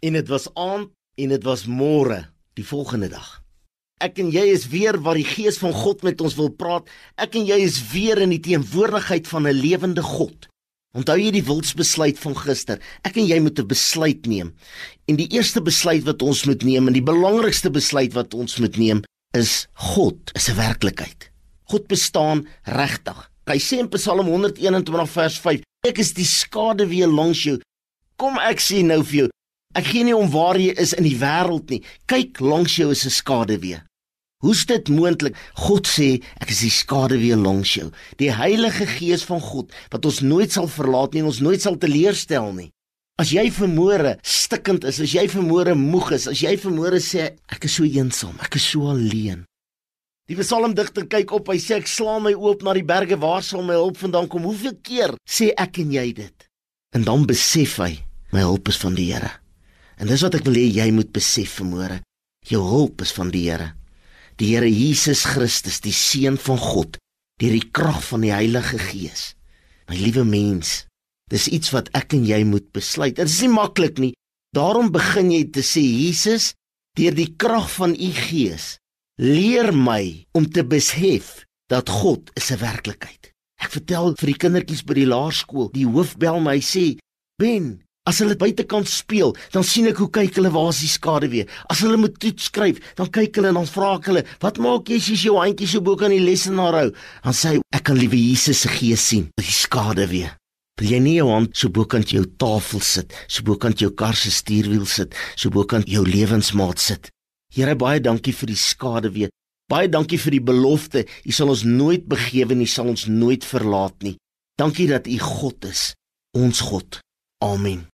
En dit was aand en dit was môre, die volgende dag. Ek en jy is weer waar die Gees van God met ons wil praat. Ek en jy is weer in die teenwoordigheid van 'n lewende God. Onthou jy die wilsbesluit van gister? Ek en jy moet 'n besluit neem. En die eerste besluit wat ons moet neem en die belangrikste besluit wat ons moet neem is God is 'n werklikheid. God bestaan regtig. Hy sê in Psalm 121 vers 5: Ek is die skaduwee langs jou. Kom ek sê nou vir jou, ek gee nie om waar jy is in die wêreld nie. Kyk langs jou is 'n skaduwee. Hoe's dit moontlik? God sê ek is die skaduwee langs jou. Die Heilige Gees van God wat ons nooit sal verlaat nie en ons nooit sal teleurstel nie. As jy vermoere stikkend is, as jy vermoere moeg is, as jy vermoere sê ek is so eensaam, ek is so alleen. Die psalmdigter kyk op, hy sê ek slaam my oop na die berge, waar sal my hulp vandaan kom? Hoeveel keer sê ek en jy dit? En dan besef hy, my hulp is van die Here. En dis wat ek wil hê jy moet besef vanmôre. Jou hulp is van die Here. Die Here Jesus Christus, die seun van God, deur die krag van die Heilige Gees. My liewe mens, dis iets wat ek en jy moet besluit. Dit is nie maklik nie. Daarom begin jy te sê Jesus, deur die krag van u Gees, leer my om te besef dat God is 'n werklikheid. Ek vertel vir die kindertjies by die laerskool, die hoof bel my sê, "Ben, as hulle buitekant speel, dan sien ek hoe kyk hulle waar is die skaduwee. As hulle moet toets skryf, dan kyk hulle en dan vra ek hulle, "Wat maak jy as jy jou handjie so bo kan die lesenaar hou?" Dan sê hy, "Ek kan liewe Jesus se gees sien, die skaduwee." Wil jy nie jou hand so bokant jou tafel sit, so bokant jou kar se stuurwiel sit, so bokant jou lewensmaat sit? Here baie dankie vir die skaduwee. Baie dankie vir die belofte. U sal ons nooit begewe nie, sal ons nooit verlaat nie. Dankie dat U God is, ons God. Amen.